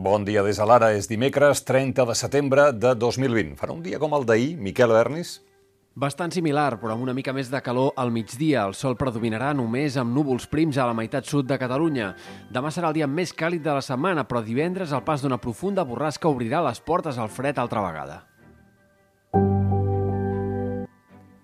Bon dia des de l'ara. És dimecres 30 de setembre de 2020. Farà un dia com el d'ahir, Miquel Bernis? Bastant similar, però amb una mica més de calor al migdia. El sol predominarà només amb núvols prims a la meitat sud de Catalunya. Demà serà el dia més càlid de la setmana, però divendres el pas d'una profunda borrasca obrirà les portes al fred altra vegada.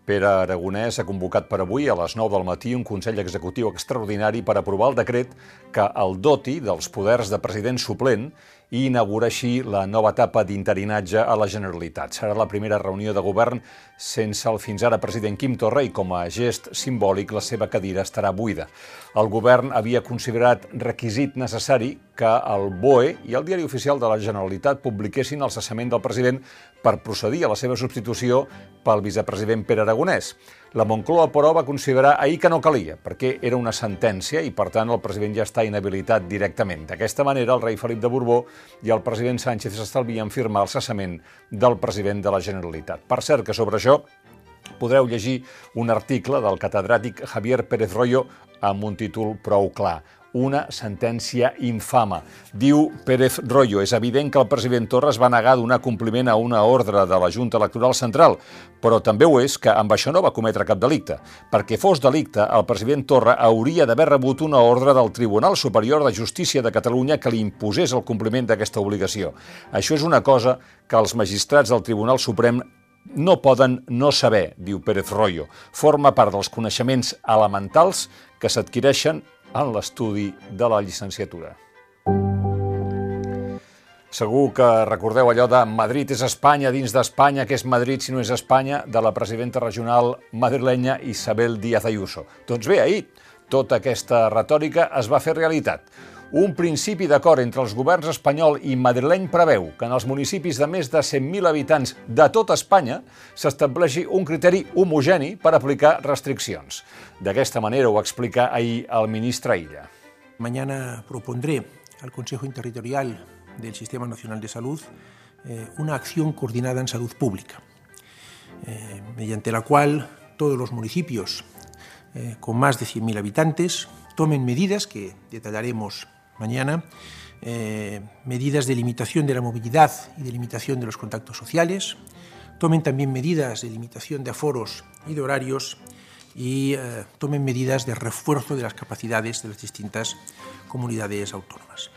Pere Aragonès ha convocat per avui a les 9 del matí un Consell Executiu extraordinari per aprovar el decret que el doti dels poders de president suplent i inaugura així la nova etapa d'interinatge a la Generalitat. Serà la primera reunió de govern sense el fins ara president Quim Torra i com a gest simbòlic la seva cadira estarà buida. El govern havia considerat requisit necessari que el BOE i el Diari Oficial de la Generalitat publiquessin el cessament del president per procedir a la seva substitució pel vicepresident Pere Aragonès. La Moncloa, però, va considerar ahir que no calia, perquè era una sentència i, per tant, el president ja està inhabilitat directament. D'aquesta manera, el rei Felip de Borbó i el president Sánchez s'estalvien firmar el cessament del president de la Generalitat. Per cert, que sobre això podreu llegir un article del catedràtic Javier Pérez Royo amb un títol prou clar una sentència infama. Diu Pérez Royo, és evident que el president Torres va negar donar compliment a una ordre de la Junta Electoral Central, però també ho és que amb això no va cometre cap delicte. Perquè fos delicte, el president Torra hauria d'haver rebut una ordre del Tribunal Superior de Justícia de Catalunya que li imposés el compliment d'aquesta obligació. Això és una cosa que els magistrats del Tribunal Suprem no poden no saber, diu Pérez Royo. Forma part dels coneixements elementals que s'adquireixen en l'estudi de la llicenciatura. Segur que recordeu allò de Madrid és Espanya dins d'Espanya, que és Madrid si no és Espanya, de la presidenta regional madrilenya Isabel Díaz Ayuso. Doncs bé, ahir tota aquesta retòrica es va fer realitat. Un principi d'acord entre els governs espanyol i madrileny preveu que en els municipis de més de 100.000 habitants de tota Espanya s'estableixi un criteri homogeni per aplicar restriccions. D'aquesta manera ho explica ahir el ministre Illa. Mañana propondré al Consejo Interterritorial del Sistema Nacional de Salud eh, una acción coordinada en salud pública, eh, mediante la cual todos los municipios eh, con más de 100.000 habitantes tomen medidas que detallaremos mañana, eh, medidas de limitación de la movilidad y de limitación de los contactos sociales, tomen también medidas de limitación de aforos y de horarios y eh, tomen medidas de refuerzo de las capacidades de las distintas comunidades autónomas.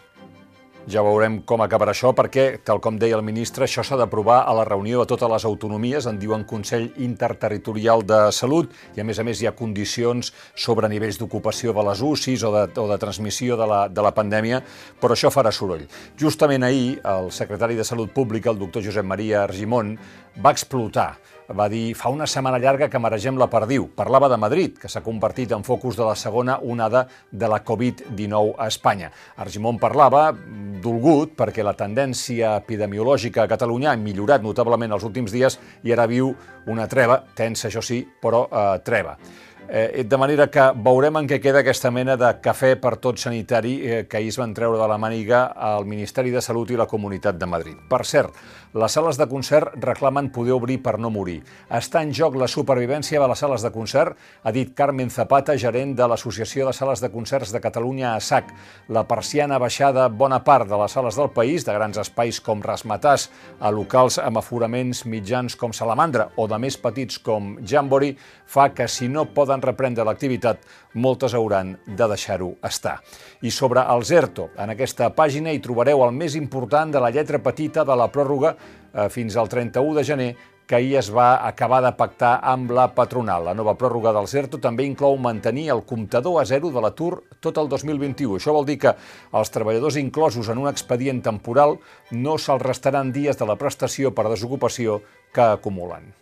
Ja veurem com acabarà això, perquè, tal com deia el ministre, això s'ha d'aprovar a la reunió de totes les autonomies, en diuen Consell Interterritorial de Salut, i a més a més hi ha condicions sobre nivells d'ocupació de les UCIs o de, o de transmissió de la, de la pandèmia, però això farà soroll. Justament ahir, el secretari de Salut Pública, el doctor Josep Maria Argimon, va explotar va dir fa una setmana llarga que maregem la perdiu. Parlava de Madrid, que s'ha convertit en focus de la segona onada de la Covid-19 a Espanya. Argimon parlava dolgut perquè la tendència epidemiològica a Catalunya ha millorat notablement els últims dies i ara viu una treva, tensa això sí, però eh, treva. Eh, de manera que veurem en què queda aquesta mena de cafè per tot sanitari eh, que ahir es van treure de la màniga al Ministeri de Salut i la Comunitat de Madrid. Per cert, les sales de concert reclamen poder obrir per no morir. Està en joc la supervivència de les sales de concert, ha dit Carmen Zapata, gerent de l'Associació de Sales de Concerts de Catalunya a SAC. La persiana baixada bona part de les sales del país, de grans espais com Rasmatàs, a locals amb aforaments mitjans com Salamandra o de més petits com Jambori, fa que si no poden poden reprendre l'activitat, moltes hauran de deixar-ho estar. I sobre els ERTO, en aquesta pàgina hi trobareu el més important de la lletra petita de la pròrroga eh, fins al 31 de gener que ahir es va acabar de pactar amb la patronal. La nova pròrroga del CERTO també inclou mantenir el comptador a zero de l'atur tot el 2021. Això vol dir que els treballadors inclosos en un expedient temporal no se'ls restaran dies de la prestació per desocupació que acumulen.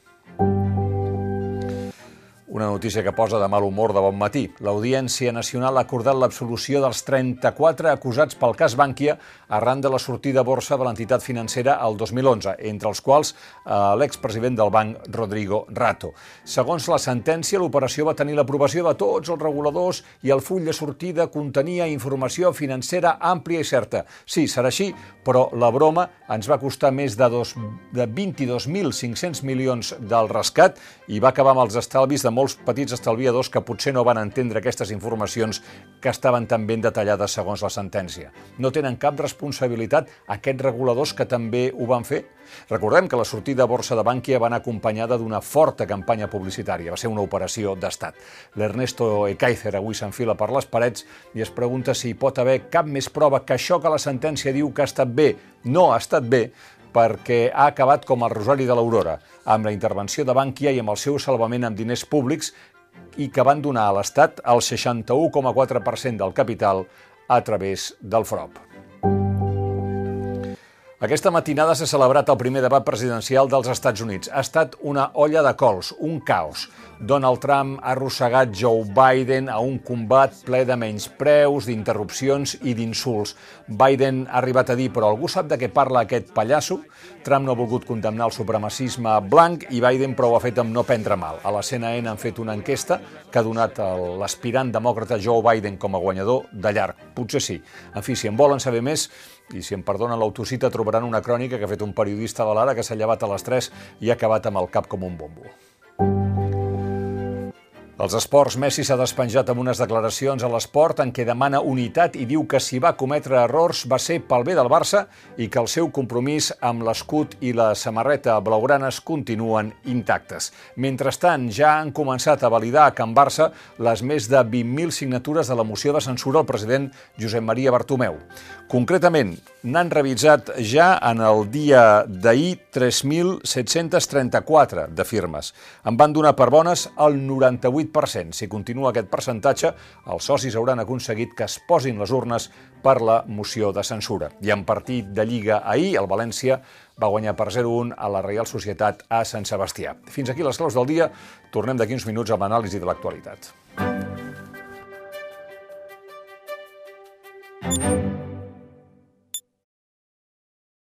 Una notícia que posa de mal humor de bon matí. L'Audiència Nacional ha acordat l'absolució dels 34 acusats pel cas Bànquia arran de la sortida a borsa de l'entitat financera el 2011, entre els quals eh, l'expresident del banc, Rodrigo Rato. Segons la sentència, l'operació va tenir l'aprovació de tots els reguladors i el full de sortida contenia informació financera àmplia i certa. Sí, serà així, però la broma ens va costar més de, dos, de 22.500 milions del rescat i va acabar amb els estalvis de molts molts petits estalviadors que potser no van entendre aquestes informacions que estaven tan ben detallades segons la sentència. No tenen cap responsabilitat aquests reguladors que també ho van fer? Recordem que la sortida a borsa de Bankia va anar acompanyada d'una forta campanya publicitària. Va ser una operació d'estat. L'Ernesto Ekaizer avui s'enfila per les parets i es pregunta si hi pot haver cap més prova que això que la sentència diu que ha estat bé no ha estat bé, perquè ha acabat com el Rosari de l'Aurora, amb la intervenció de Bankia i amb el seu salvament amb diners públics i que van donar a l'Estat el 61,4% del capital a través del FROP. Aquesta matinada s'ha celebrat el primer debat presidencial dels Estats Units. Ha estat una olla de cols, un caos. Donald Trump ha arrossegat Joe Biden a un combat ple de menyspreus, d'interrupcions i d'insults. Biden ha arribat a dir, però algú sap de què parla aquest pallasso? Trump no ha volgut condemnar el supremacisme blanc i Biden prou ha fet amb no prendre mal. A la CNN han fet una enquesta que ha donat l'aspirant demòcrata Joe Biden com a guanyador de llarg. Potser sí. En fi, si en volen saber més, i si em perdonen l'autocita, trobaran una crònica que ha fet un periodista de l'Ara que s'ha llevat a les 3 i ha acabat amb el cap com un bombo. Els esports, Messi s'ha despenjat amb unes declaracions a l'esport en què demana unitat i diu que si va cometre errors va ser pel bé del Barça i que el seu compromís amb l'escut i la samarreta blaugranes continuen intactes. Mentrestant, ja han començat a validar a Can Barça les més de 20.000 signatures de la moció de censura al president Josep Maria Bartomeu. Concretament, n'han revisat ja en el dia d'ahir 3.734 de firmes. En van donar per bones el 98%. Si continua aquest percentatge, els socis hauran aconseguit que es posin les urnes per la moció de censura. I en partit de Lliga ahir, el València va guanyar per 0-1 a la Reial Societat a Sant Sebastià. Fins aquí les claus del dia. Tornem d'aquí uns minuts amb l'anàlisi de l'actualitat.